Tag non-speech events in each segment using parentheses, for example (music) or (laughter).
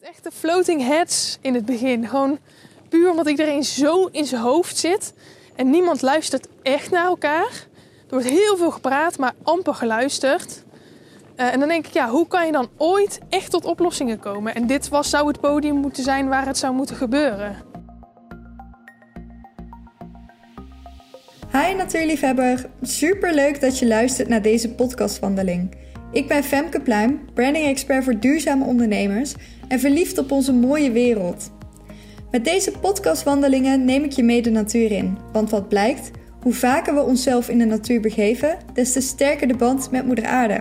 het echt de floating heads in het begin. Gewoon puur omdat iedereen zo in zijn hoofd zit. En niemand luistert echt naar elkaar. Er wordt heel veel gepraat, maar amper geluisterd. Uh, en dan denk ik, ja, hoe kan je dan ooit echt tot oplossingen komen? En dit was, zou het podium moeten zijn waar het zou moeten gebeuren. Hi natuurliefhebber, super leuk dat je luistert naar deze podcastwandeling. Ik ben Femke Pluim, branding expert voor duurzame ondernemers en verliefd op onze mooie wereld. Met deze podcastwandelingen neem ik je mee de natuur in, want wat blijkt, hoe vaker we onszelf in de natuur begeven, des te sterker de band met moeder aarde.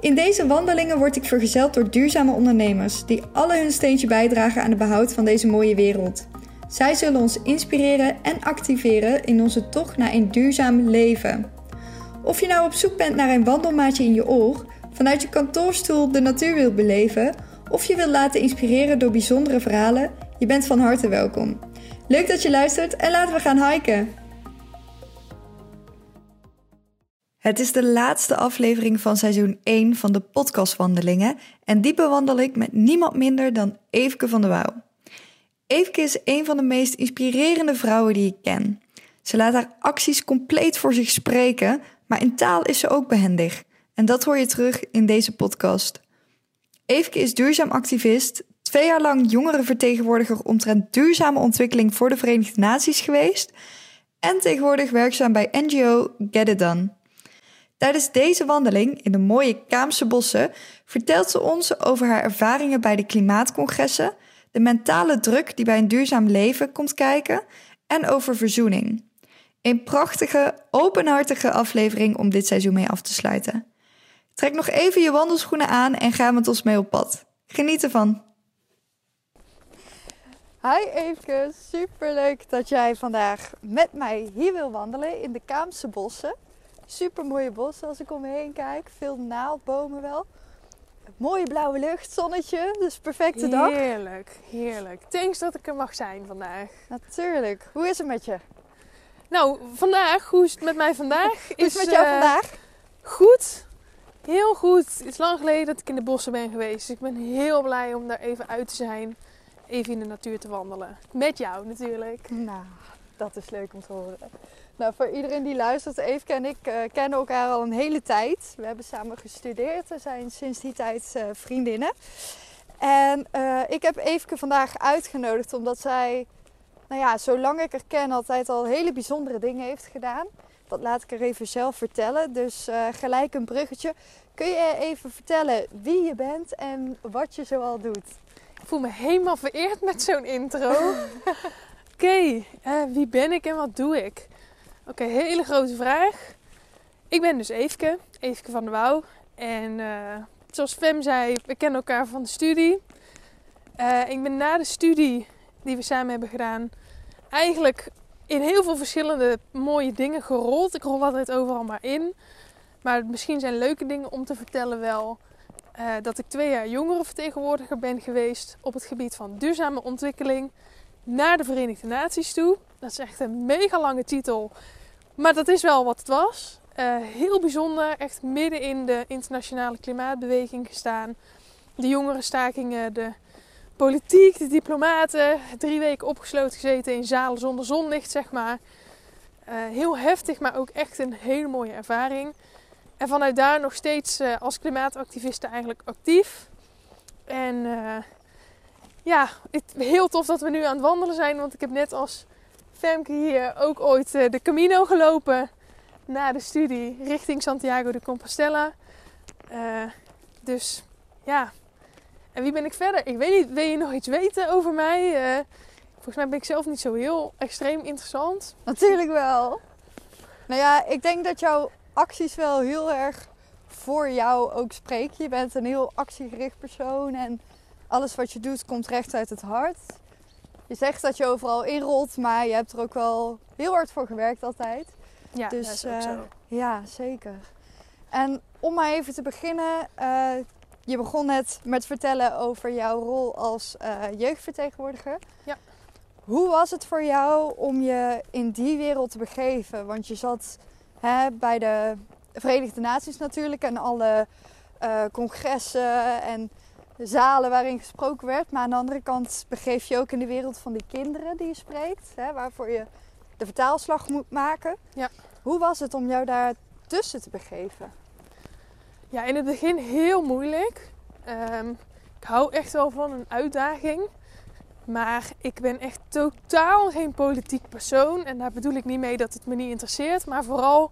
In deze wandelingen word ik vergezeld door duurzame ondernemers die alle hun steentje bijdragen aan het behoud van deze mooie wereld. Zij zullen ons inspireren en activeren in onze tocht naar een duurzaam leven. Of je nou op zoek bent naar een wandelmaatje in je oor, vanuit je kantoorstoel de natuur wilt beleven, of je wilt laten inspireren door bijzondere verhalen, je bent van harte welkom. Leuk dat je luistert en laten we gaan hiken! Het is de laatste aflevering van seizoen 1 van de podcastwandelingen en die bewandel ik met niemand minder dan Eefke van der Wouw. Eefke is een van de meest inspirerende vrouwen die ik ken. Ze laat haar acties compleet voor zich spreken, maar in taal is ze ook behendig. En dat hoor je terug in deze podcast. Eefke is duurzaam activist, twee jaar lang jongerenvertegenwoordiger omtrent duurzame ontwikkeling voor de Verenigde Naties geweest en tegenwoordig werkzaam bij NGO Get It Done. Tijdens deze wandeling in de mooie Kaamse bossen vertelt ze ons over haar ervaringen bij de klimaatcongressen, de mentale druk die bij een duurzaam leven komt kijken en over verzoening. Een prachtige, openhartige aflevering om dit seizoen mee af te sluiten. Trek nog even je wandelschoenen aan en ga met ons mee op pad. Geniet ervan! Hi Eefke, superleuk dat jij vandaag met mij hier wil wandelen in de Kaamse bossen. Super mooie bossen als ik om me heen kijk. Veel naaldbomen wel. Mooie blauwe lucht, zonnetje, dus perfecte dag. Heerlijk, heerlijk. Thanks dat ik er mag zijn vandaag. Natuurlijk. Hoe is het met je? Nou, vandaag, hoe is het met mij vandaag? (laughs) hoe is het met jou uh, vandaag? Goed. Heel goed. Het is lang geleden dat ik in de bossen ben geweest. Dus ik ben heel blij om daar even uit te zijn. Even in de natuur te wandelen. Met jou natuurlijk. Nou, dat is leuk om te horen. Nou, voor iedereen die luistert, Eve en ik uh, kennen elkaar al een hele tijd. We hebben samen gestudeerd. We zijn sinds die tijd uh, vriendinnen. En ik heb Eefke vandaag uitgenodigd omdat zij, nou ja, zolang ik haar ken, altijd al hele bijzondere dingen heeft gedaan. Dat laat ik er even zelf vertellen. Dus gelijk een bruggetje. Kun je even vertellen wie je bent en wat je zoal doet? Ik voel me helemaal vereerd met zo'n intro. (laughs) Oké, okay, wie ben ik en wat doe ik? Oké, hele grote vraag. Ik ben dus Eefke, Eefke van der Wouw. En uh, zoals Fem zei, we kennen elkaar van de studie. Ik ben na de studie die we samen hebben gedaan, eigenlijk in heel veel verschillende mooie dingen gerold. Ik rol altijd overal maar in. Maar misschien zijn leuke dingen om te vertellen wel. Uh, dat ik twee jaar jongerenvertegenwoordiger ben geweest op het gebied van duurzame ontwikkeling naar de Verenigde Naties toe. Dat is echt een mega lange titel. Maar dat is wel wat het was. Uh, heel bijzonder, echt midden in de internationale klimaatbeweging gestaan. De jongerenstakingen, de politiek, de diplomaten. Drie weken opgesloten gezeten in zalen zonder zonlicht, zeg maar. Uh, heel heftig, maar ook echt een hele mooie ervaring. En vanuit daar nog steeds uh, als klimaatactiviste eigenlijk actief. En ja, het, heel tof dat we nu aan het wandelen zijn. Want ik heb net als Femke hier ook ooit eh, de Camino gelopen na de studie richting Santiago de Compostela. Dus ja. En wie ben ik verder? Ik weet niet, wil je nog iets weten over mij? Uh, volgens mij ben ik zelf niet zo heel extreem interessant. Natuurlijk wel. Nou ja, ik denk dat jouw acties wel heel erg voor jou ook spreken. Je bent een heel actiegericht persoon en alles wat je doet komt recht uit het hart je zegt dat je overal inrolt, maar je hebt er ook wel heel hard voor gewerkt altijd. Ja, dus, dat is ook uh, zo. Ja, zeker. En om maar even te beginnen, uh, je begon net met vertellen over jouw rol als uh, jeugdvertegenwoordiger. Ja. Hoe was het voor jou om je in die wereld te begeven? Want je zat hè, bij de Verenigde Naties natuurlijk en alle congressen en zalen waarin gesproken werd. Maar aan de andere kant begeef je ook in de wereld van die kinderen die je spreekt. Hè, waarvoor je de vertaalslag moet maken. Ja. Hoe was het om jou daar tussen te begeven? Ja, in het begin heel moeilijk. Ehm, ik hou echt wel van een uitdaging. Maar ik ben echt totaal geen politiek persoon. En daar bedoel ik niet mee dat het me niet interesseert. Maar vooral,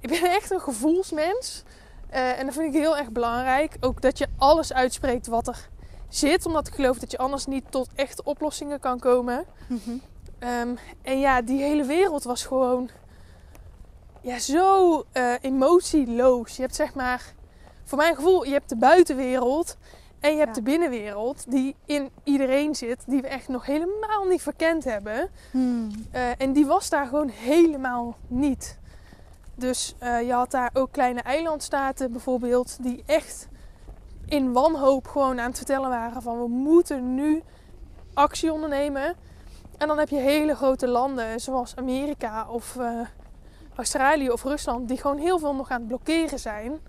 ik ben echt een gevoelsmens. Eh, en dat vind ik heel erg belangrijk. Ook dat je alles uitspreekt wat er zit. Omdat ik geloof dat je anders niet tot echte oplossingen kan komen. Ehm, en ja, die hele wereld was gewoon ja, zo eh, emotieloos. Je hebt zeg maar, voor mijn gevoel, je hebt de buitenwereld en je hebt Ja. de binnenwereld die in iedereen zit, die we echt nog helemaal niet verkend hebben. Hmm. Eh, en die was daar gewoon helemaal niet. Dus eh, je had daar ook kleine eilandstaten bijvoorbeeld, die echt in wanhoop gewoon aan het vertellen waren van we moeten nu actie ondernemen. En dan heb je hele grote landen zoals Amerika of Australië of Rusland die gewoon heel veel nog aan het blokkeren zijn.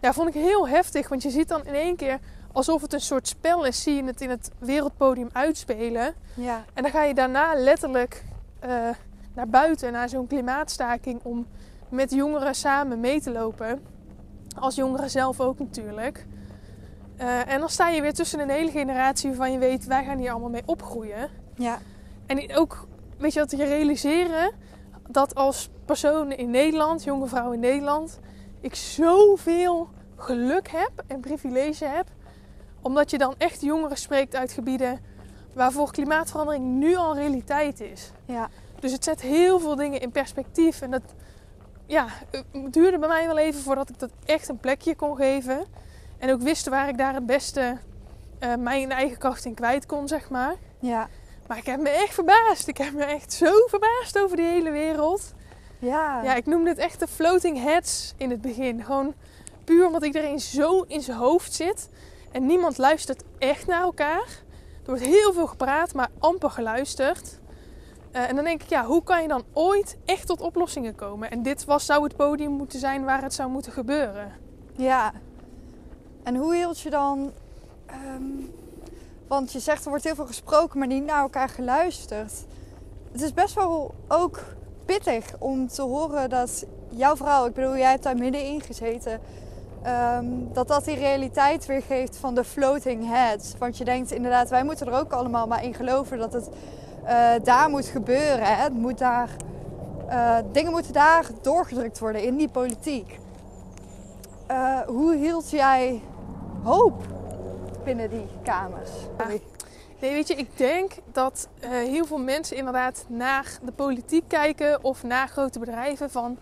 Ja, vond ik heel heftig, want je ziet dan in één keer alsof het een soort spel is, zie je het in het wereldpodium uitspelen. Ja. En dan ga je daarna letterlijk eh, naar buiten, naar zo'n klimaatstaking, om met jongeren samen mee te lopen. Als jongeren zelf ook natuurlijk. Eh, en dan sta je weer tussen een hele generatie waarvan je weet, wij gaan hier allemaal mee opgroeien. Ja. En ook, weet je wat, je realiseren dat als persoon in Nederland, jonge vrouw in Nederland, ik zoveel geluk heb en privilege heb. Omdat je dan echt jongeren spreekt uit gebieden waarvoor klimaatverandering nu al realiteit is. Ja. Dus het zet heel veel dingen in perspectief. En dat ja, het duurde bij mij wel even voordat ik dat echt een plekje kon geven. En ook wist waar ik daar het beste eh, mijn eigen kracht in kwijt kon, zeg maar. Ja. Maar ik heb me echt verbaasd. Ik heb me echt zo verbaasd over die hele wereld. Ja. Ja, ik noemde het echt de floating heads in het begin. Gewoon puur omdat iedereen zo in zijn hoofd zit. En niemand luistert echt naar elkaar. Er wordt heel veel gepraat, maar amper geluisterd. Eh, en dan denk ik, ja, hoe kan je dan ooit echt tot oplossingen komen? En dit was, zou het podium moeten zijn waar het zou moeten gebeuren. Ja. En hoe hield je dan... ehm, want je zegt er wordt heel veel gesproken, maar niet naar elkaar geluisterd. Het is best wel ook pittig om te horen dat jouw vrouw, ik bedoel, jij hebt daar middenin gezeten, ehm, dat dat die realiteit weergeeft van de floating heads. Want je denkt inderdaad, wij moeten er ook allemaal maar in geloven dat het eh, daar moet gebeuren. Hè? Het moet daar, eh, dingen moeten daar doorgedrukt worden in die politiek. Eh, hoe hield jij hoop binnen die kamers? Nee, weet je, ik denk dat eh, heel veel mensen inderdaad naar de politiek kijken of naar grote bedrijven van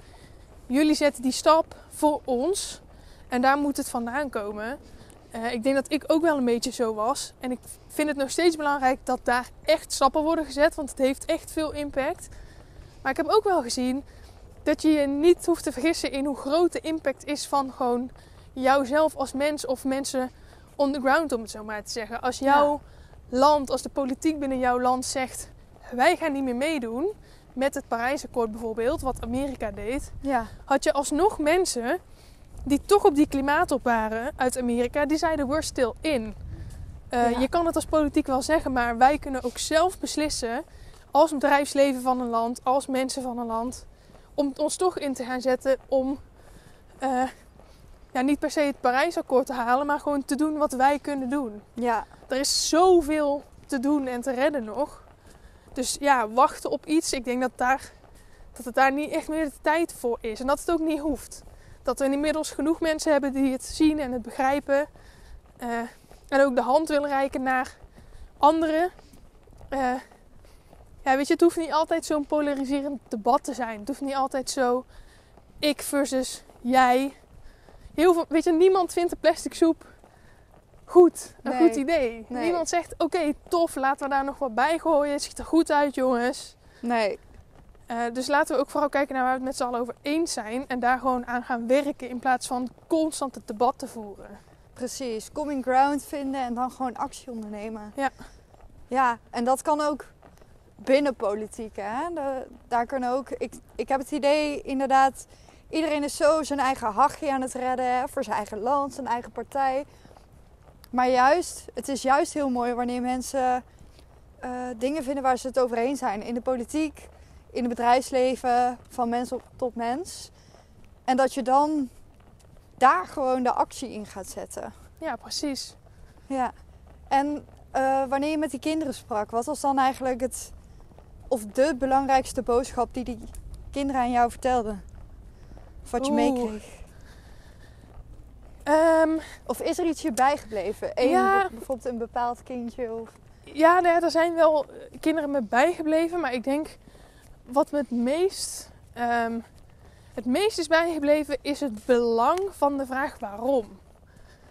jullie zetten die stap voor ons en daar moet het vandaan komen. Eh, ik denk dat ik ook wel een beetje zo was. En ik vind het nog steeds belangrijk dat daar echt stappen worden gezet, want het heeft echt veel impact. Maar ik heb ook wel gezien dat je je niet hoeft te vergissen in hoe groot de impact is van gewoon jouzelf als mens of mensen on the ground, om het zo maar te zeggen. Als jouw land, als de politiek binnen jouw land zegt: wij gaan niet meer meedoen met het Parijsakkoord bijvoorbeeld, wat Amerika deed, Ja, had je alsnog mensen die toch op die klimaatop waren uit Amerika, die zeiden: we're still in. Eh, Ja. Je kan het als politiek wel zeggen, maar wij kunnen ook zelf beslissen als bedrijfsleven van een land, als mensen van een land, om ons toch in te gaan zetten om eh, ja, niet per se het Parijsakkoord te halen, maar gewoon te doen wat wij kunnen doen. ja, Er is zoveel te doen en te redden nog. Dus ja, wachten op iets. Ik denk dat, daar, dat het daar niet echt meer de tijd voor is. En dat het ook niet hoeft. Dat we inmiddels genoeg mensen hebben die het zien en het begrijpen. Eh, en ook de hand willen reiken naar anderen. Eh, ja, weet je, het hoeft niet altijd zo'n polariserend debat te zijn. Het hoeft niet altijd zo ik versus jij. Heel veel, weet je, niemand vindt de plastic soep goed. Een Nee. goed idee. Nee. Niemand zegt, oké, tof, laten we daar nog wat bij gooien. Het ziet er goed uit, jongens. nee, Eh, dus laten we ook vooral kijken naar waar we het met z'n allen over eens zijn. En daar gewoon aan gaan werken in plaats van constant het debat te voeren. precies. Common ground vinden en dan gewoon actie ondernemen. Ja. Ja, en dat kan ook binnen politiek. Hè? De- daar kunnen ook. Ik, ik heb het idee, inderdaad, iedereen is zo zijn eigen hachje aan het redden hè, voor zijn eigen land, zijn eigen partij. Maar juist, het is juist heel mooi wanneer mensen eh, dingen vinden waar ze het over eens zijn. In de politiek, in het bedrijfsleven, van mens op, tot mens. En dat je dan daar gewoon de actie in gaat zetten. Ja, precies. Ja. En eh, wanneer je met die kinderen sprak, wat was dan eigenlijk het, of de belangrijkste boodschap die die kinderen aan jou vertelden? Of wat je meekreeg? Ehm, Of is er iets je bijgebleven? Eén, Ja. bijvoorbeeld een bepaald kindje? Of... ja, nou ja, er zijn wel eh, kinderen me bijgebleven, maar ik denk wat me het meest, ehm, het meest is bijgebleven is het belang van de vraag waarom.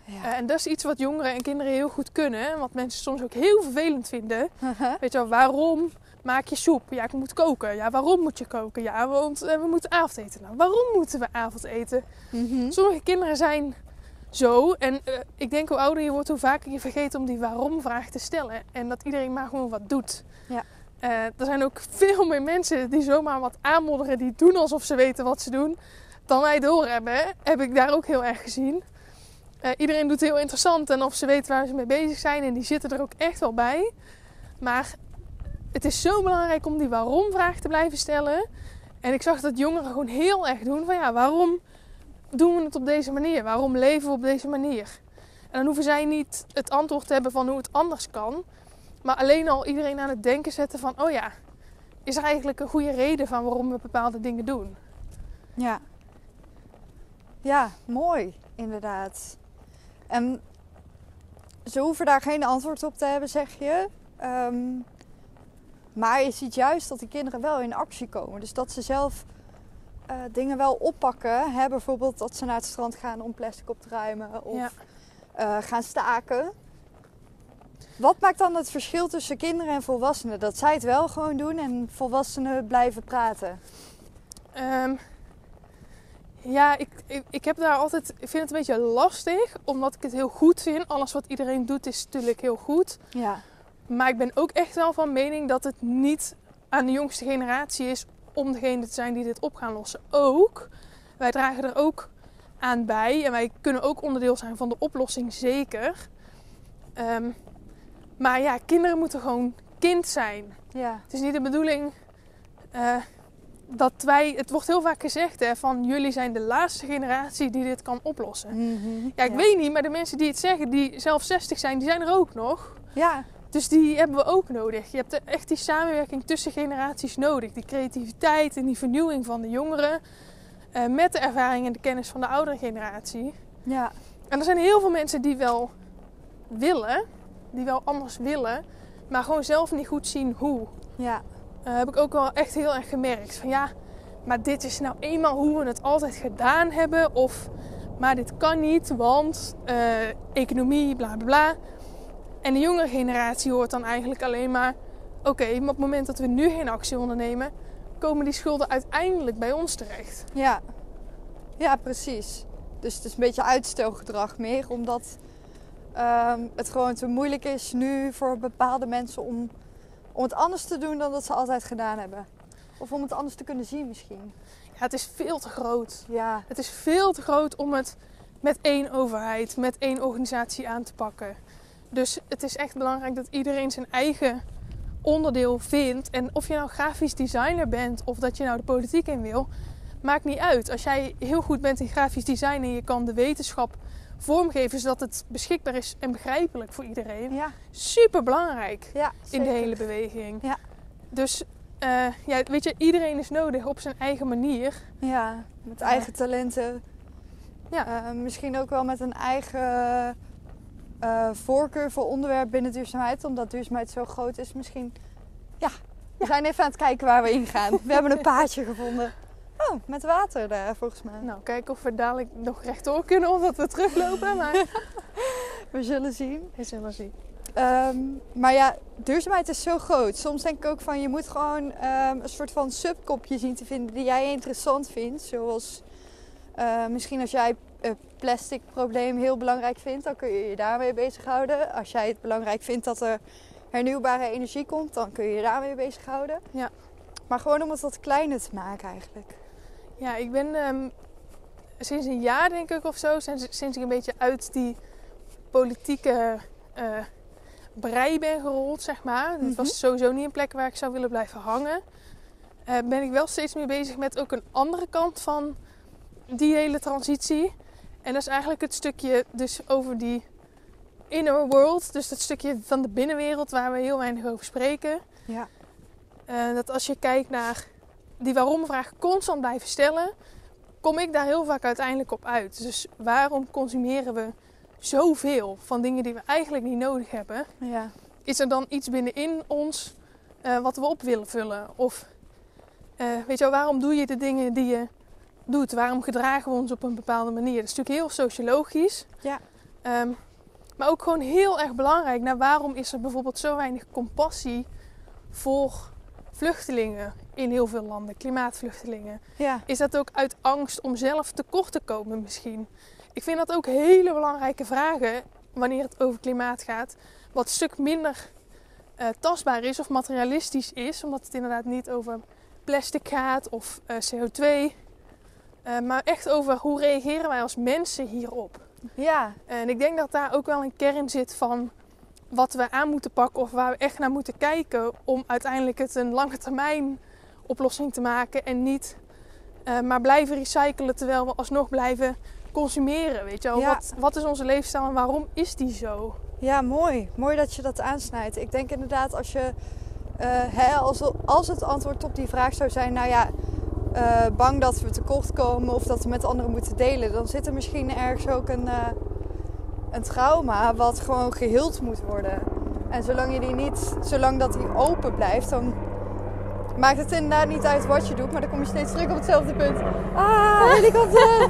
Ja. Eh, en dat is iets wat jongeren en kinderen heel goed kunnen, en wat mensen soms ook heel vervelend vinden. (laughs) Weet je wel, waarom maak je soep? Ja, ik moet koken. Ja, waarom moet je koken? Ja, want eh, we moeten avondeten. Nou, waarom moeten we avondeten? Mhm. Sommige kinderen zijn zo. En eh, ik denk hoe ouder je wordt, hoe vaker je vergeet om die waarom-vraag te stellen. En dat iedereen maar gewoon wat doet. Ja. Eh, er zijn ook veel meer mensen die zomaar wat aanmodderen, die doen alsof ze weten wat ze doen, dan wij doorhebben. Heb ik daar ook heel erg gezien. Iedereen doet heel interessant en of ze weten waar ze mee bezig zijn en die zitten er ook echt wel bij. Maar het is zo belangrijk om die waarom-vraag te blijven stellen. En ik zag dat jongeren gewoon heel erg doen van ja, waarom doen we het op deze manier? Waarom leven we op deze manier? En dan hoeven zij niet het antwoord te hebben van hoe het anders kan. Maar alleen al iedereen aan het denken zetten van, oh ja, is er eigenlijk een goede reden van waarom we bepaalde dingen doen? Ja. Ja, mooi, inderdaad. En ze hoeven daar geen antwoord op te hebben, zeg je. Ehm, maar je ziet juist dat die kinderen wel in actie komen. Dus dat ze zelf eh, dingen wel oppakken. Hè? Bijvoorbeeld dat ze naar het strand gaan om plastic op te ruimen. Of Ja. eh, gaan staken. Wat maakt dan het verschil tussen kinderen en volwassenen? Dat zij het wel gewoon doen en volwassenen blijven praten. Ehm, ja, ik, ik, ik heb daar altijd, ik vind het een beetje lastig, omdat ik het heel goed vind. Alles wat iedereen doet is natuurlijk heel goed. Ja. Maar ik ben ook echt wel van mening dat het niet aan de jongste generatie is om degene te zijn die dit op gaan lossen. Ook, wij dragen er ook aan bij en wij kunnen ook onderdeel zijn van de oplossing, zeker. Ehm, maar ja, kinderen moeten gewoon kind zijn. Ja. Het is niet de bedoeling eh, dat wij, het wordt heel vaak gezegd hè, van jullie zijn de laatste generatie die dit kan oplossen. Mhm. Ja, ik weet niet, maar de mensen die het zeggen, die zelf 60 zijn, die zijn er ook nog. Ja, Dus die hebben we ook nodig. Je hebt echt die samenwerking tussen generaties nodig. Die creativiteit en die vernieuwing van de jongeren. eh, met de ervaring en de kennis van de oudere generatie. ja. En er zijn heel veel mensen die wel willen. Die wel anders willen. Maar gewoon zelf niet goed zien hoe. Ja, Eh, heb ik ook wel echt heel erg gemerkt. Van ja, maar dit is nou eenmaal hoe we het altijd gedaan hebben. Of, maar dit kan niet, want eh, economie, bla bla bla. En de jongere generatie hoort dan eigenlijk alleen maar... Oké, maar op het moment dat we nu geen actie ondernemen... komen die schulden uiteindelijk bij ons terecht. ja. Ja, precies. Dus het is een beetje uitstelgedrag meer, omdat ehm, het gewoon te moeilijk is nu voor bepaalde mensen om, om het anders te doen dan dat ze altijd gedaan hebben. Of om het anders te kunnen zien misschien. Ja, het is veel te groot. Ja, Het is veel te groot om het met één overheid, met één organisatie aan te pakken. Dus het is echt belangrijk dat iedereen zijn eigen onderdeel vindt. En of je nou grafisch designer bent of dat je nou de politiek in wil, maakt niet uit. Als jij heel goed bent in grafisch design en je kan de wetenschap vormgeven zodat het beschikbaar is en begrijpelijk voor iedereen, ja, super belangrijk ja. in de hele beweging. Ja. Dus eh, ja, weet je, iedereen is nodig op zijn eigen manier. Ja, met eigen talenten. Ja. Eh, misschien ook wel met een eigen eh, voorkeur voor onderwerp binnen duurzaamheid. Omdat duurzaamheid zo groot is. Misschien. Ja, we zijn even aan het kijken waar we ingaan. (laughs) We hebben een paadje gevonden. Oh, met water daar volgens mij. Nou, kijken of we dadelijk nog rechtdoor kunnen of dat we teruglopen. Maar (laughs) We zullen zien. we zullen zien. Ehm, maar ja, duurzaamheid is zo groot. Soms denk ik ook van je moet gewoon ehm, een soort van subkopje zien te vinden die jij interessant vindt. Zoals eh, misschien als jij plastic probleem heel belangrijk vindt, dan kun je je daarmee bezighouden. Als jij het belangrijk vindt dat er hernieuwbare energie komt, dan kun je je daarmee bezighouden. Ja. Maar gewoon om het wat kleiner te maken eigenlijk. Ja, ik ben ehm, sinds een jaar denk ik of zo, sinds, sinds ik een beetje uit die politieke eh, brei ben gerold, zeg maar. Het Mhm. was sowieso niet een plek waar ik zou willen blijven hangen. eh, ben ik wel steeds meer bezig met ook een andere kant van die hele transitie. En dat is eigenlijk het stukje dus over die inner world. Dus dat stukje van de binnenwereld waar we heel weinig over spreken. Ja. Eh, dat als je kijkt naar die waarom-vraag constant blijven stellen, kom ik daar heel vaak uiteindelijk op uit. Dus waarom consumeren we zoveel van dingen die we eigenlijk niet nodig hebben? Ja. Is er dan iets binnenin ons eh, wat we op willen vullen? Of eh, weet je wel, waarom doe je de dingen die je doet? Waarom gedragen we ons op een bepaalde manier? Dat is natuurlijk heel sociologisch. Ja. Ehm, maar ook gewoon heel erg belangrijk. Nou, waarom is er bijvoorbeeld zo weinig compassie voor vluchtelingen in heel veel landen, klimaatvluchtelingen? Ja. Is dat ook uit angst om zelf tekort te komen misschien? Ik vind dat ook hele belangrijke vragen wanneer het over klimaat gaat. Wat een stuk minder eh, tastbaar is of materialistisch is. Omdat het inderdaad niet over plastic gaat of eh, CO2. Eh, maar echt over hoe reageren wij als mensen hierop. Ja. En ik denk dat daar ook wel een kern zit van wat we aan moeten pakken of waar we echt naar moeten kijken om uiteindelijk het een lange termijn oplossing te maken en niet eh, maar blijven recyclen terwijl we alsnog blijven consumeren. Weet je wel? Ja. Wat, wat is onze leefstijl en waarom is die zo? Ja, mooi. Mooi dat je dat aansnijdt. Ik denk inderdaad als je, eh, hè, als, als het antwoord op die vraag zou zijn, nou ja, eh, bang dat we tekort komen of dat we met anderen moeten delen, dan zit er misschien ergens ook een, eh, een trauma wat gewoon geheeld moet worden. En zolang je die niet, zolang dat die open blijft, dan maakt het inderdaad niet uit wat je doet, maar dan kom je steeds terug op hetzelfde punt. Ah, helikopter! (laughs)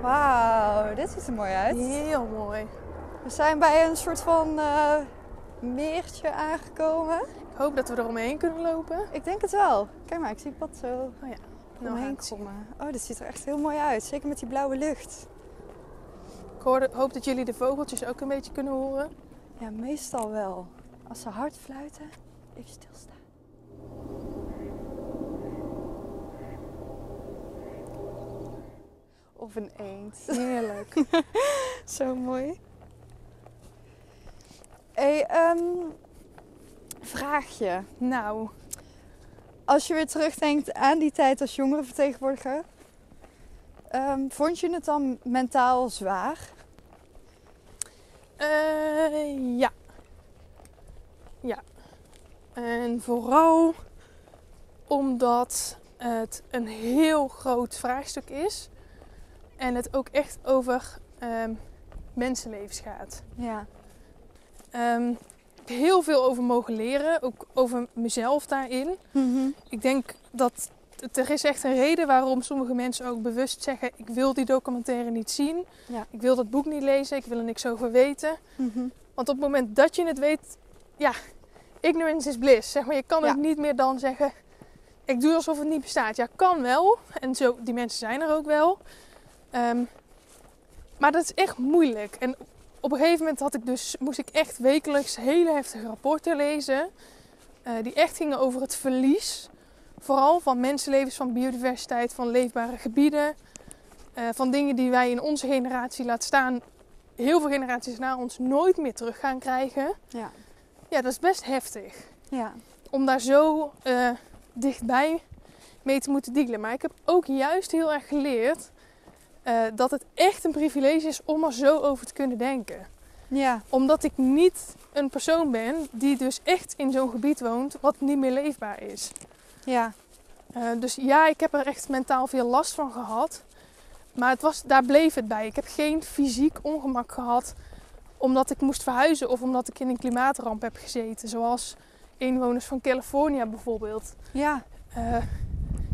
Wauw, dit ziet er mooi uit. Heel mooi. We zijn bij een soort van eh, meertje aangekomen. Ik hoop dat we er omheen kunnen lopen. Ik denk het wel. Kijk maar, ik zie het pad zo Nou, omheen gaat het zien. komen. Oh, dit ziet er echt heel mooi uit. Zeker met die blauwe lucht. Ik hoorde, hoop dat jullie de vogeltjes ook een beetje kunnen horen. Ja, meestal wel. Als ze hard fluiten, even stilstaan. Of een eend. Heerlijk. (laughs) Zo mooi. Hey, ehm, vraagje. nou, Als je weer terugdenkt aan die tijd als jongerenvertegenwoordiger, ehm, vond je het dan mentaal zwaar? Eh, ja. Ja. En vooral omdat het een heel groot vraagstuk is. En het ook echt over ehm, mensenlevens gaat. Ja. Ik heb heel veel over mogen leren. Ook over mezelf daarin. Ik denk dat er is echt een reden waarom sommige mensen ook bewust zeggen... ik wil die documentaire niet zien. Ja. Ik wil dat boek niet lezen. Ik wil er niks over weten. Mhm. Want op het moment dat je het weet, ja, ignorance is bliss. Zeg maar, je kan Ja. ook niet meer dan zeggen, ik doe alsof het niet bestaat. Ja, kan wel. En zo, die mensen zijn er ook wel. Ehm, maar dat is echt moeilijk. En op een gegeven moment had ik dus, moest ik echt wekelijks hele heftige rapporten lezen. eh, die echt gingen over het verlies. Vooral van mensenlevens, van biodiversiteit, van leefbare gebieden. eh, van dingen die wij in onze generatie laat staan heel veel generaties na ons nooit meer terug gaan krijgen. Ja. Ja, dat is best heftig. Ja. Om daar zo eh, dichtbij mee te moeten dealen. Maar ik heb ook juist heel erg geleerd eh, dat het echt een privilege is om er zo over te kunnen denken. Ja. Omdat ik niet een persoon ben die dus echt in zo'n gebied woont wat niet meer leefbaar is. Ja. Eh, dus ja, ik heb er echt mentaal veel last van gehad. Maar het was, daar bleef het bij. Ik heb geen fysiek ongemak gehad omdat ik moest verhuizen of omdat ik in een klimaatramp heb gezeten. Zoals inwoners van Californië bijvoorbeeld. Ja. eh,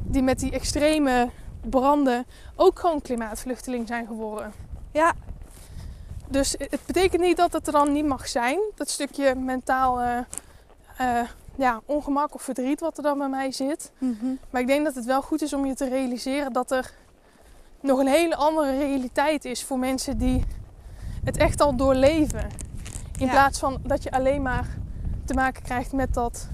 die met die extreme branden ook gewoon klimaatvluchteling zijn geworden. Ja. Dus het betekent niet dat het er dan niet mag zijn. Dat stukje mentaal eh, eh, ja, ongemak of verdriet wat er dan bij mij zit. Mhm. Maar ik denk dat het wel goed is om je te realiseren dat er nog een hele andere realiteit is voor mensen die het echt al doorleven. In Ja. plaats van dat je alleen maar te maken krijgt met dat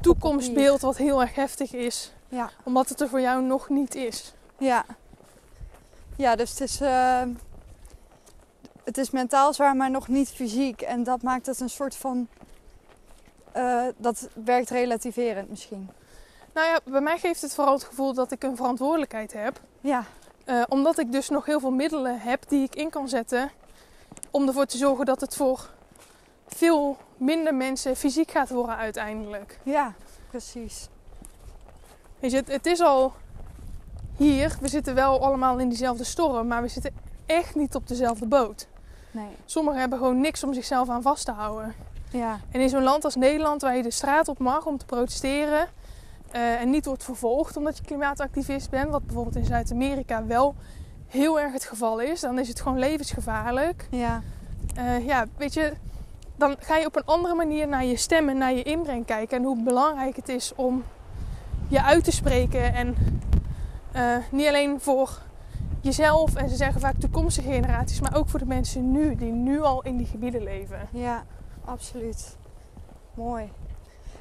toekomstbeeld wat heel erg heftig is, Ja. omdat het er voor jou nog niet is. Ja. Ja, dus het is, eh, het is mentaal zwaar, maar nog niet fysiek. En dat maakt het een soort van. eh, dat werkt relativerend misschien. Nou ja, bij mij geeft het vooral het gevoel dat ik een verantwoordelijkheid heb. Ja, Eh, omdat ik dus nog heel veel middelen heb die ik in kan zetten. Om ervoor te zorgen dat het voor veel minder mensen fysiek gaat worden uiteindelijk. ja, precies. Weet je, het, het is al hier. We zitten wel allemaal in diezelfde storm. Maar we zitten echt niet op dezelfde boot. Nee. Sommigen hebben gewoon niks om zichzelf aan vast te houden. Ja, En in zo'n land als Nederland, waar je de straat op mag om te protesteren. eh, en niet wordt vervolgd omdat je klimaatactivist bent. Wat bijvoorbeeld in Zuid-Amerika wel heel erg het geval is. Dan is het gewoon levensgevaarlijk. ja, Eh, ja, weet je, dan ga je op een andere manier naar je stem en naar je inbreng kijken. En hoe belangrijk het is om je uit te spreken. En eh, niet alleen voor jezelf en ze zeggen vaak toekomstige generaties, maar ook voor de mensen nu, die nu al in die gebieden leven. ja, absoluut. Mooi.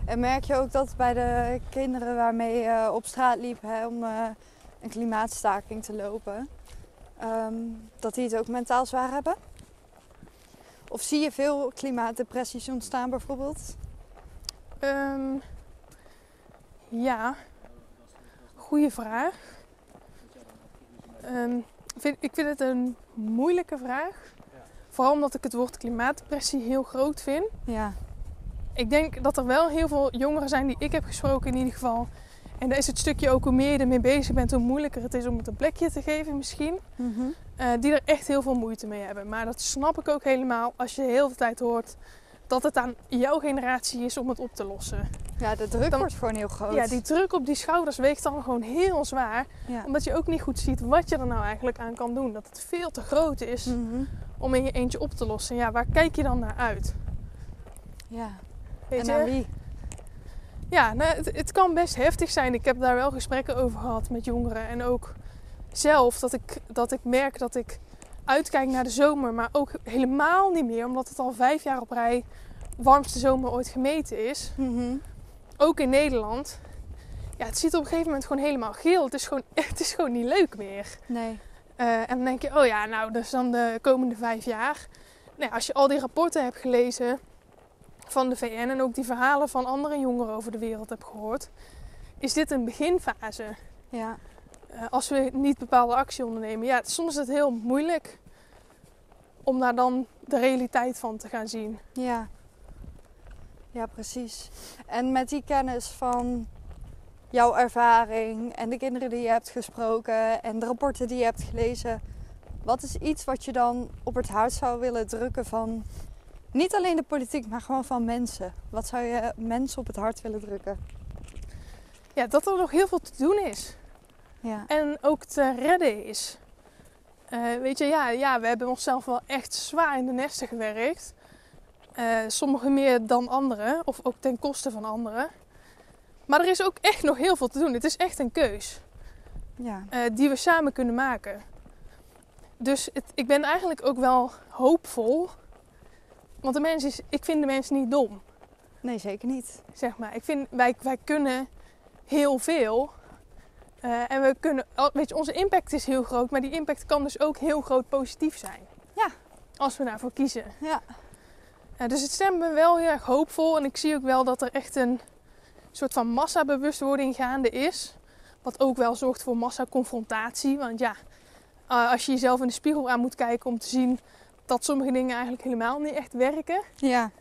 En merk je ook dat bij de kinderen waarmee je op straat liep hè, om eh, een klimaatstaking te lopen, ehm, dat die het ook mentaal zwaar hebben? Of zie je veel klimaatdepressies ontstaan bijvoorbeeld? Ehm, ja, goede vraag. Ehm, vind, ik vind het een moeilijke vraag. Vooral omdat ik het woord klimaatdepressie heel groot vind. Ja, Ik denk dat er wel heel veel jongeren zijn die ik heb gesproken in ieder geval. En daar is het stukje ook hoe meer je ermee bezig bent, hoe moeilijker het is om het een plekje te geven misschien. Mhm. Eh, die er echt heel veel moeite mee hebben. Maar dat snap ik ook helemaal als je heel de tijd hoort dat het aan jouw generatie is om het op te lossen. ja de druk Dan- wordt gewoon heel groot. Ja, die druk op die schouders weegt dan gewoon heel zwaar. Ja. Omdat je ook niet goed ziet wat je er nou eigenlijk aan kan doen. Dat het veel te groot is Mhm. om in je eentje op te lossen. Ja, waar kijk je dan naar uit? ja. Weet en je? wie? Ja, nou, het, het kan best heftig zijn. Ik heb daar wel gesprekken over gehad met jongeren. En ook zelf dat ik, dat ik merk dat ik uitkijk naar de zomer. Maar ook helemaal niet meer. Omdat het al vijf jaar op rij warmste zomer ooit gemeten is. Mhm. Ook in Nederland. Ja, het ziet op een gegeven moment gewoon helemaal geel. Het is gewoon, (laughs) het is gewoon niet leuk meer. Nee. Eh, en dan denk je, oh ja, nou, is dan de komende vijf jaar. Nou, als je al die rapporten hebt gelezen van de VN en ook die verhalen van andere jongeren over de wereld hebt gehoord, is dit een beginfase. Ja. Eh, als we niet bepaalde actie ondernemen. Ja, soms is het heel moeilijk om daar dan de realiteit van te gaan zien. Ja. Ja, precies. En met die kennis van jouw ervaring en de kinderen die je hebt gesproken en de rapporten die je hebt gelezen, wat is iets wat je dan op het hart zou willen drukken van niet alleen de politiek, maar gewoon van mensen? Wat zou je mensen op het hart willen drukken? Ja, dat er nog heel veel te doen is. Ja. En ook te redden is. Eh, weet je, ja, ja, we hebben onszelf wel echt zwaar in de nesten gewerkt. Eh, sommigen meer dan anderen, of ook ten koste van anderen. Maar er is ook echt nog heel veel te doen. Het is echt een keus Ja. eh, die we samen kunnen maken. Dus het, ik ben eigenlijk ook wel hoopvol. Want de mens is, ik vind de mens niet dom, Nee, zeker niet. zeg maar. Ik vind, wij, wij kunnen heel veel. Eh, en we kunnen, weet je, onze impact is heel groot, maar die impact kan dus ook heel groot positief zijn. Ja. Als we daarvoor kiezen. Ja. Eh, dus het stemt me wel heel erg hoopvol. En ik zie ook wel dat er echt een soort van massabewustwording gaande is. Wat ook wel zorgt voor massaconfrontatie. Want ja, eh, als je jezelf in de spiegel aan moet kijken om te zien dat sommige dingen eigenlijk helemaal niet echt werken Ja.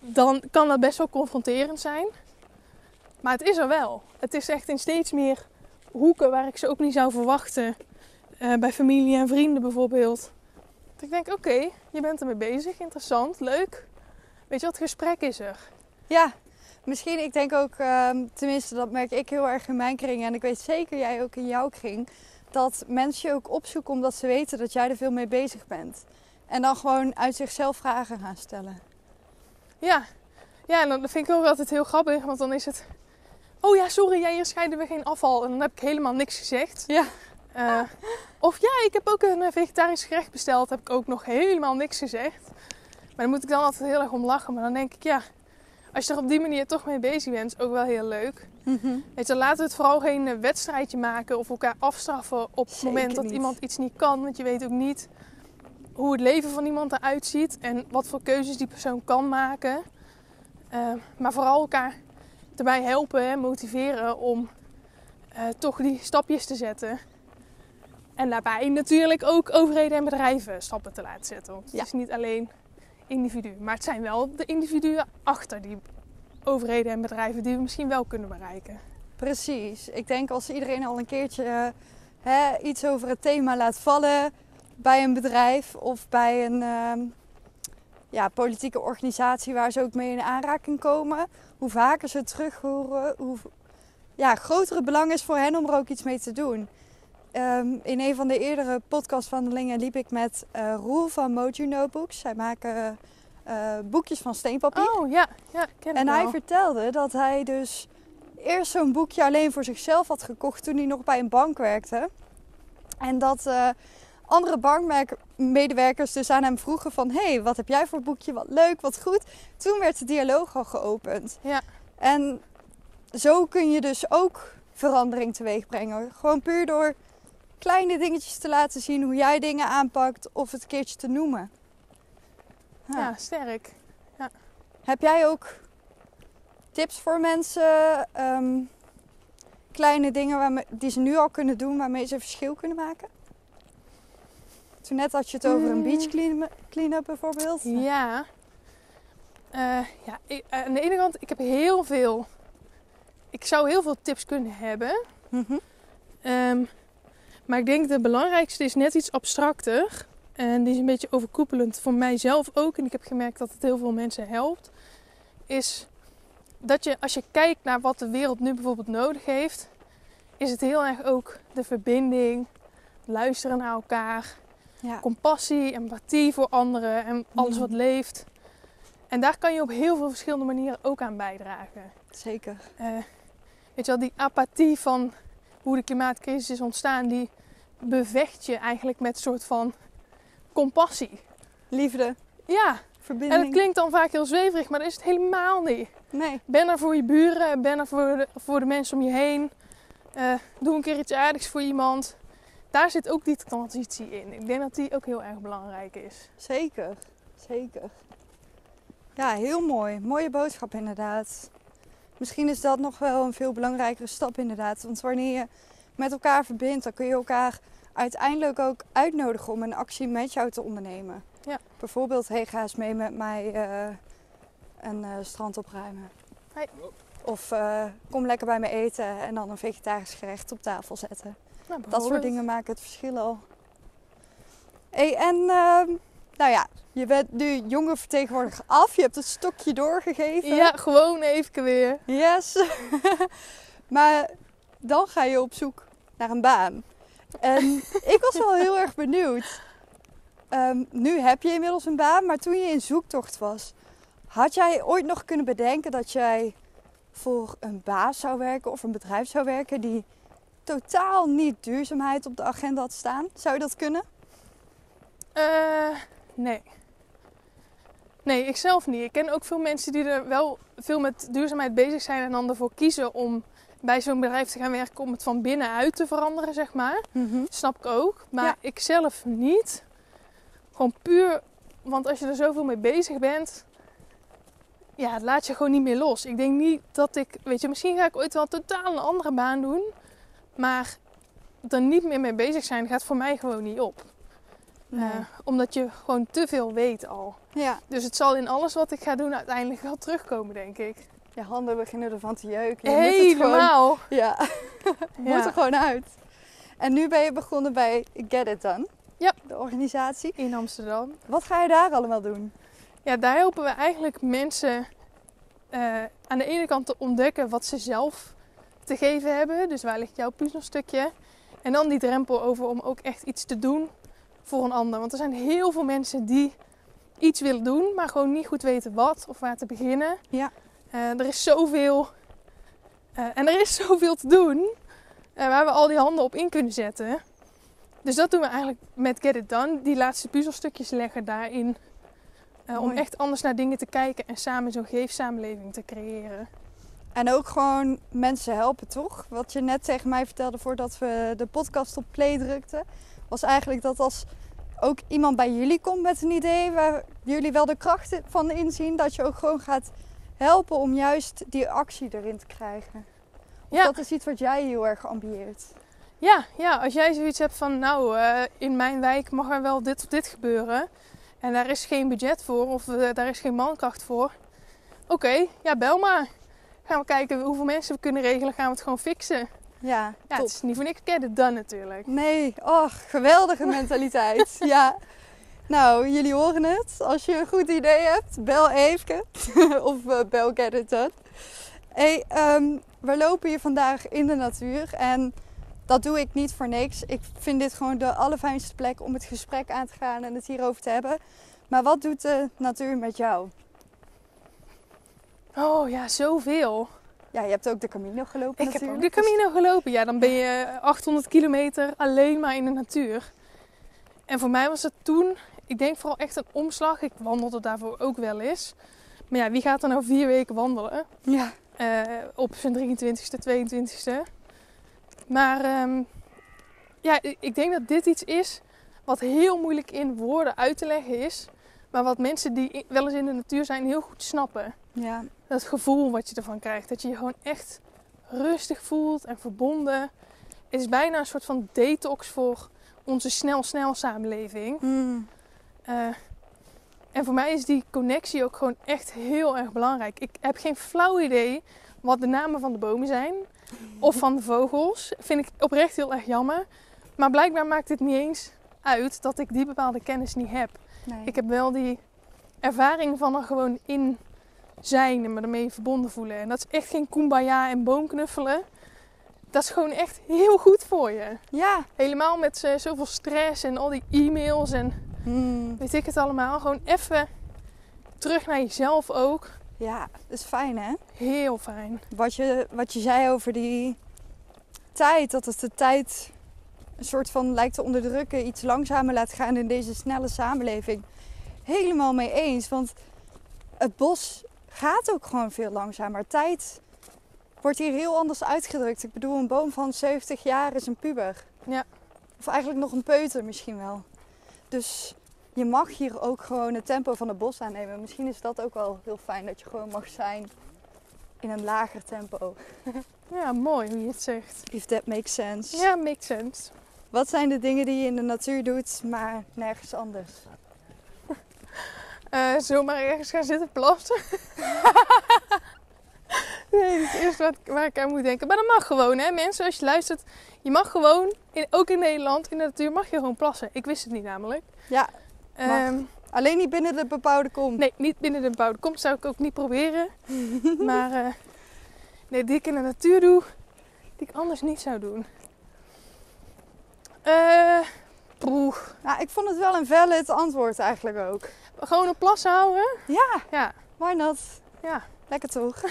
dan kan dat best wel confronterend zijn. Maar het is er wel. Het is echt in steeds meer hoeken waar ik ze ook niet zou verwachten. Eh, bij familie en vrienden bijvoorbeeld. Dat ik denk, oké, je bent ermee bezig, interessant, leuk. Weet je wat, gesprek is er. Ja, misschien, ik denk ook, ehm, tenminste dat merk ik heel erg in mijn kring en ik weet zeker jij ook in jouw kring, dat mensen je ook opzoeken omdat ze weten dat jij er veel mee bezig bent. En dan gewoon uit zichzelf vragen gaan stellen. Ja, ja en dan dat vind ik ook altijd heel grappig, want dan is het... Oh ja, sorry, ja, hier scheiden we geen afval. En dan heb ik helemaal niks gezegd. Ja. Eh, of ja, ik heb ook een eh, vegetarisch gerecht besteld. Heb ik ook nog helemaal niks gezegd. Maar daar moet ik dan altijd heel erg om lachen. Maar dan denk ik, ja, als je er op die manier toch mee bezig bent, is ook wel heel leuk. Mhm. Weet je, laten we het vooral geen eh, wedstrijdje maken of elkaar afstraffen op het Zeker moment dat niet. iemand iets niet kan. Want je weet ook niet hoe het leven van iemand eruit ziet en wat voor keuzes die persoon kan maken. Maar vooral elkaar erbij helpen en motiveren om eh, toch die stapjes te zetten. En daarbij natuurlijk ook overheden en bedrijven stappen te laten zetten. Want het Ja. is niet alleen individu, maar het zijn wel de individuen achter die overheden en bedrijven die we misschien wel kunnen bereiken. Precies. Ik denk als iedereen al een keertje eh, hè, iets over het thema laat vallen bij een bedrijf of bij een ehm, ja, politieke organisatie waar ze ook mee in aanraking komen, hoe vaker ze terug horen, hoe ja, groter het belang is voor hen om er ook iets mee te doen. Ehm, in een van de eerdere podcastwandelingen liep ik met eh Roel van Mojo Notebooks. Zij maken eh, boekjes van steenpapier. Oh ja, ja ken ik En hij wel. vertelde dat hij dus eerst zo'n boekje alleen voor zichzelf had gekocht toen hij nog bij een bank werkte. En dat eh, andere bankmedewerkers dus aan hem vroegen van... hé, hey, wat heb jij voor boekje? Wat leuk, wat goed. Toen werd de dialoog al geopend. Ja. En zo kun je dus ook verandering teweeg brengen. Gewoon puur door kleine dingetjes te laten zien hoe jij dingen aanpakt of het een keertje te noemen. Ja. Ja, sterk. Heb jij ook tips voor mensen? ehm, kleine dingen waarmee, die ze nu al kunnen doen waarmee ze een verschil kunnen maken? Toen net had je het over een Mm. beach clean- clean-up bijvoorbeeld. Ja. Eh, ja, ik- aan de ene kant, ik heb heel veel... Ik zou heel veel tips kunnen hebben. Mhm. Ehm, maar ik denk de belangrijkste is net iets abstracter. En die is een beetje overkoepelend voor mijzelf ook. En ik heb gemerkt dat het heel veel mensen helpt. Is dat je als je kijkt naar wat de wereld nu bijvoorbeeld nodig heeft. Is het heel erg ook de verbinding. Luisteren naar elkaar. Ja. compassie, empathie voor anderen en alles Mm. wat leeft. En daar kan je op heel veel verschillende manieren ook aan bijdragen. Zeker. Eh, weet je wel, die apathie van hoe de klimaatcrisis is ontstaan, die bevecht je eigenlijk met een soort van compassie. Liefde, Ja, en verbinding. dat klinkt dan vaak heel zweverig, maar dat is het helemaal niet. Nee, Ben er voor je buren, ben er voor de, voor de mensen om je heen. Eh, doe een keer iets aardigs voor iemand. Daar zit ook die transitie in. Ik denk dat die ook heel erg belangrijk is. zeker. Zeker. Ja, heel mooi. Mooie boodschap inderdaad. Misschien is dat nog wel een veel belangrijkere stap inderdaad. Want wanneer je met elkaar verbindt, dan kun je elkaar uiteindelijk ook uitnodigen om een actie met jou te ondernemen. Ja. Bijvoorbeeld, hey, ga eens mee met mij eh, een eh, strand opruimen. Hey. Of eh, kom lekker bij me eten en dan een vegetarisch gerecht op tafel zetten. Nou, Dat soort dingen maken het verschil al. Hey, en ehm, nou ja, je bent nu jonge vertegenwoordiger af. Je hebt het stokje doorgegeven. Ja, gewoon even weer. Yes. (laughs) maar dan ga je op zoek naar een baan. En (laughs) ik was wel heel erg benieuwd. Ehm, nu heb je inmiddels een baan, maar toen je in zoektocht was, had jij ooit nog kunnen bedenken dat jij voor een baas zou werken of een bedrijf zou werken die totaal niet duurzaamheid op de agenda had staan? Zou je dat kunnen? Eh, nee. Nee, ik zelf niet. Ik ken ook veel mensen die er wel veel met duurzaamheid bezig zijn en dan ervoor kiezen om bij zo'n bedrijf te gaan werken om het van binnenuit te veranderen, zeg maar. Snap ik ook. Maar Ja. ik zelf niet. Gewoon puur, want als je er zoveel mee bezig bent, ja, het laat je gewoon niet meer los. Ik denk niet dat ik, weet je, misschien ga ik ooit wel totaal een andere baan doen, maar er niet meer mee bezig zijn gaat voor mij gewoon niet op. Nee. Eh, omdat je gewoon te veel weet al. ja, Dus het zal in alles wat ik ga doen uiteindelijk wel terugkomen, denk ik. je handen beginnen ervan te jeuken. Je moet het gewoon- Helemaal. Ja, (laughs) moet Ja. er gewoon uit. En nu ben je begonnen bij Get It Done. Ja. De organisatie. In Amsterdam. Wat ga je daar allemaal doen? Ja, daar helpen we eigenlijk mensen eh, aan de ene kant te ontdekken wat ze zelf te geven hebben. Dus waar ligt jouw puzzelstukje? En dan die drempel over om ook echt iets te doen voor een ander. Want er zijn heel veel mensen die iets willen doen, maar gewoon niet goed weten wat of waar te beginnen. Ja. Eh, er is zoveel. eh, en er is (laughs) zoveel te doen eh, waar we al die handen op in kunnen zetten. Dus dat doen we eigenlijk met Get It Done. Die laatste puzzelstukjes leggen daarin. om echt anders naar dingen te kijken en samen zo'n geefsamenleving te creëren. En ook gewoon mensen helpen, toch? Wat je net tegen mij vertelde voordat we de podcast op play drukten, was eigenlijk dat als ook iemand bij jullie komt met een idee waar jullie wel de krachten van inzien, dat je ook gewoon gaat helpen om juist die actie erin te krijgen. Of Ja. dat is iets wat jij heel erg ambieert. Ja, ja, als jij zoiets hebt van, nou, eh, in mijn wijk mag er wel dit of dit gebeuren. En daar is geen budget voor of eh, daar is geen mankracht voor. Oké, ja, bel maar. Gaan we kijken hoeveel mensen we kunnen regelen, gaan we het gewoon fixen. Ja, Ja, top. het is niet voor niks it done natuurlijk. Nee, oh, geweldige (laughs) mentaliteit. ja. Nou, jullie horen het. Als je een goed idee hebt, bel Eefke. (laughs) of eh, bel Get It Done. Hey, ehm, we lopen hier vandaag in de natuur. En dat doe ik niet voor niks. Ik vind dit gewoon de allerfijnste plek om het gesprek aan te gaan en het hierover te hebben. Maar wat doet de natuur met jou? Oh ja, zoveel. Ja, je hebt ook de Camino gelopen Ik heb ook de Camino gelopen. Ja, dan ben je 800 kilometer alleen maar in de natuur. En voor mij was het toen, ik denk vooral echt een omslag. Ik wandelde daarvoor ook wel eens. Maar ja, wie gaat er nou vier weken wandelen? Ja, Eh, op zijn 23ste, 22ste. Maar ehm, ja, ik denk dat dit iets is wat heel moeilijk in woorden uit te leggen is. Maar wat mensen die wel eens in de natuur zijn heel goed snappen. ja, Dat gevoel wat je ervan krijgt. Dat je je gewoon echt rustig voelt en verbonden. Het is bijna een soort van detox voor onze snel-snel samenleving. Mm. Eh, en voor mij is die connectie ook gewoon echt heel erg belangrijk. Ik heb geen flauw idee wat de namen van de bomen zijn. Of van de vogels. Vind ik oprecht heel erg jammer. Maar blijkbaar maakt het niet eens uit dat ik die bepaalde kennis niet heb. nee. Ik heb wel die ervaring van er gewoon in zijn en me ermee verbonden voelen. En dat is echt geen kumbaya en boomknuffelen. Dat is gewoon echt heel goed voor je. Ja. Helemaal met eh, zoveel stress en al die e-mails en Mm. weet ik het allemaal. Gewoon even terug naar jezelf ook. Ja, dat is fijn hè? Heel fijn. Wat je, wat je zei over die tijd, dat het de tijd een soort van lijkt te onderdrukken, iets langzamer laat gaan in deze snelle samenleving. Helemaal mee eens, want het bos gaat ook gewoon veel langzamer. Tijd wordt hier heel anders uitgedrukt. Ik bedoel, een boom van 70 jaar is een puber. Ja. Of eigenlijk nog een peuter misschien wel. Dus je mag hier ook gewoon het tempo van het bos aannemen. Misschien is dat ook wel heel fijn dat je gewoon mag zijn in een lager tempo. (laughs) Ja, mooi hoe je het zegt. If that makes sense. Ja, makes sense. Wat zijn de dingen die je in de natuur doet, maar nergens anders? Eh, zomaar ergens gaan zitten plassen. (laughs) nee, dat is het eerste wat, waar ik aan moet denken. Maar dat mag gewoon, hè. Mensen, als je luistert, je mag gewoon, in, ook in Nederland, in de natuur, mag je gewoon plassen. Ik wist het niet namelijk. Ja. Ehm, alleen niet binnen de bebouwde kom. nee, niet binnen de bebouwde kom zou ik ook niet proberen. (laughs) maar eh, nee, die ik in de natuur doe, die ik anders niet zou doen. Eh, poeh, Nou, ik vond het wel een valid antwoord eigenlijk ook. Gewoon een plas houden. Ja, Ja, why not? ja. Lekker toch?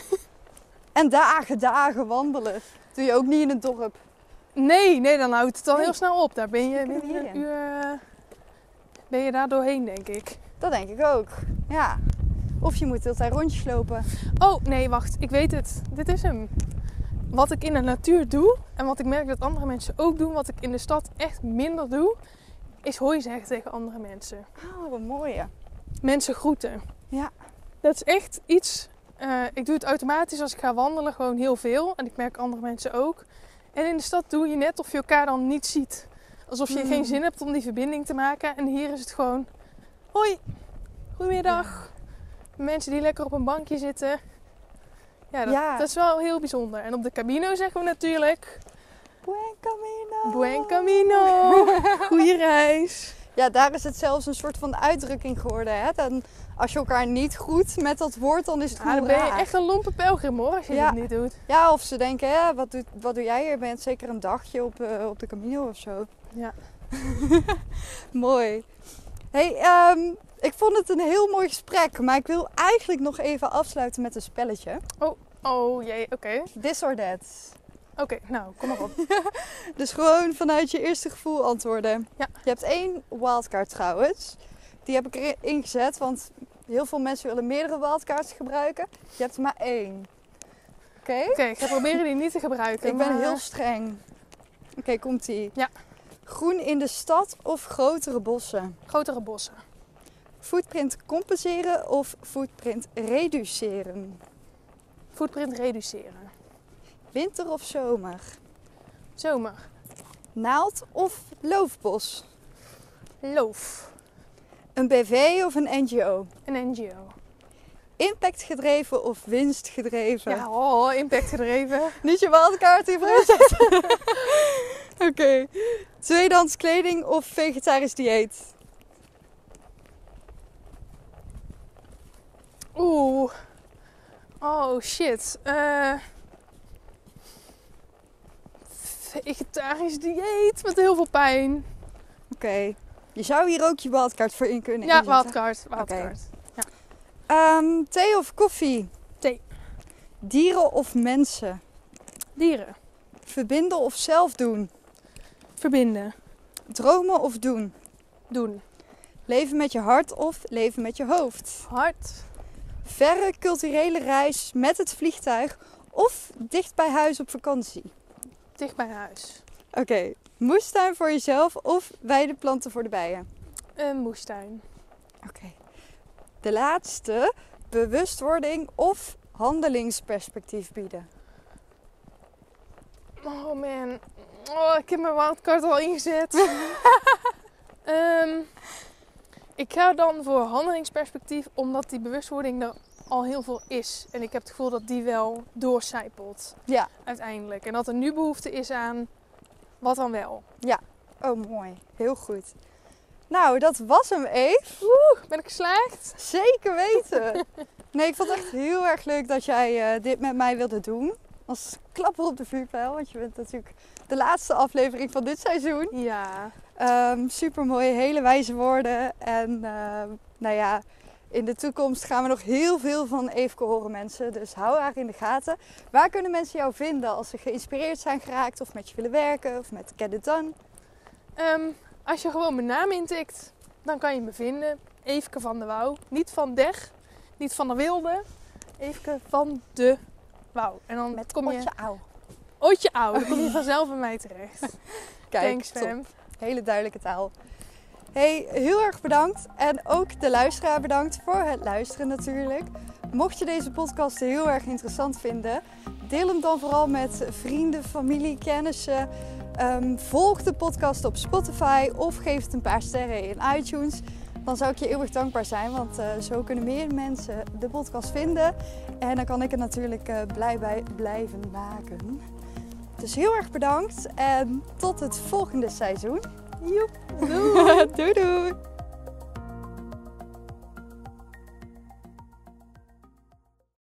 (laughs) en dagen, dagen wandelen. Doe je ook niet in een dorp. Nee, nee, dan houdt het al Nee. heel snel op. Daar ben je binnen een uur eh, ben je daar doorheen, denk ik. Dat denk ik ook. Ja. Of je moet de hele tijd rondjes lopen. Oh, nee, wacht. Ik weet het. Dit is hem. Wat ik in de natuur doe en wat ik merk dat andere mensen ook doen, wat ik in de stad echt minder doe, is hooi zeggen tegen andere mensen. Oh, wat mooi. Mensen groeten. Ja. Dat is echt iets. eh, ik doe het automatisch als ik ga wandelen, gewoon heel veel. En ik merk andere mensen ook. En in de stad doe je net of je elkaar dan niet ziet. Alsof je geen zin hebt om die verbinding te maken. En hier is het gewoon: hoi, goedemiddag. Mensen die lekker op een bankje zitten. Ja dat, Ja. dat is wel heel bijzonder. En op de Camino zeggen we natuurlijk: Buen camino. Buen Camino. (laughs) Goeie reis. Ja, daar is het zelfs een soort van uitdrukking geworden. Hè? Dan, als je elkaar niet groet met dat woord, dan is het Ah, gewoon dan ben je echt een lompe pelgrim hoor, als je Ja. dat niet doet. Ja, of ze denken, hè, wat, doet, wat doe jij hier? Ben je zeker een dagje op, eh, op de Camino of zo? Ja. (laughs) Mooi. Hey, ehm, ik vond het een heel mooi gesprek, maar ik wil eigenlijk nog even afsluiten met een spelletje. Oh jee, oké. This or that. Oké, nou, kom maar op. (laughs) Dus gewoon vanuit je eerste gevoel antwoorden. Ja. Je hebt één wildcard trouwens. Die heb ik erin gezet, want heel veel mensen willen meerdere wildcards gebruiken. Je hebt maar één. Oké. Oké, ik ga proberen die niet te gebruiken. Ik ben heel streng. Oké, komt ie. Ja. Groen in de stad of grotere bossen? Grotere bossen. Footprint compenseren of footprint reduceren? Footprint reduceren. Winter of zomer? Zomer. Naald of loofbos? Loof. Een BV of een NGO? Een NGO. Impactgedreven of winstgedreven? Ja, oh, impact gedreven. (laughs) Niet je wildcard hierin zetten. (laughs) Oké. Tweedehands kleding of vegetarisch dieet? Oeh. Oh shit. Eh vegetarisch dieet met heel veel pijn. Oké. Je zou hier ook je wildcard voor in kunnen Ja, inzetten. wildcard. Wildcard. Ehm, thee of koffie? Thee. Dieren of mensen? Dieren. Verbinden of zelf doen? Verbinden. Dromen of doen? Doen. Leven met je hart of leven met je hoofd? Hard. Verre culturele reis met het vliegtuig of dicht bij huis op vakantie? Dicht bij huis. Oké, moestuin voor jezelf of weideplanten voor de bijen? Een moestuin. Oké. De laatste, bewustwording of handelingsperspectief bieden. Oh man. Oh, ik heb mijn wildcard al ingezet. (laughs) Ehm, ik ga dan voor handelingsperspectief, omdat die bewustwording er al heel veel is. En ik heb het gevoel dat die wel doorcijpelt Ja. uiteindelijk. En dat er nu behoefte is aan wat dan wel. Oh, mooi. Heel goed. Nou, dat was hem, Eve. Oeh, ben ik geslaagd? Zeker weten. (laughs) Nee, ik vond het echt heel erg leuk dat jij eh, dit met mij wilde doen. Als klapper op de vuurpijl, want je bent natuurlijk de laatste aflevering van dit seizoen. Ja. Super mooi, hele wijze woorden. En ehm, nou ja, in de toekomst gaan we nog heel veel van Eefke horen mensen. Dus hou haar in de gaten. Waar kunnen mensen jou vinden als ze geïnspireerd zijn geraakt of met je willen werken of met Get It Done? Ehm, als je gewoon mijn naam intikt, dan kan je me vinden. Eefke van de Wouw. Niet van der, niet van de wilde. Eefke van de Wouw. En dan Met kom je... Otje Auw. Ootje Auw. Dan kom je vanzelf bij mij terecht. (laughs) Kijk, Thanks. Hele duidelijke taal. Hey, heel erg bedankt. En ook de luisteraar bedankt voor het luisteren natuurlijk. Mocht je deze podcast heel erg interessant vinden, deel hem dan vooral met vrienden, familie, kennissen. Ehm, volg de podcast op Spotify of geef het een paar sterren in iTunes. Dan zou ik je eeuwig dankbaar zijn, want eh, zo kunnen meer mensen de podcast vinden. En dan kan ik het natuurlijk eh, blij bij blijven maken. Dus heel erg bedankt en tot het volgende seizoen. Joep. Doei. (laughs) doei doei!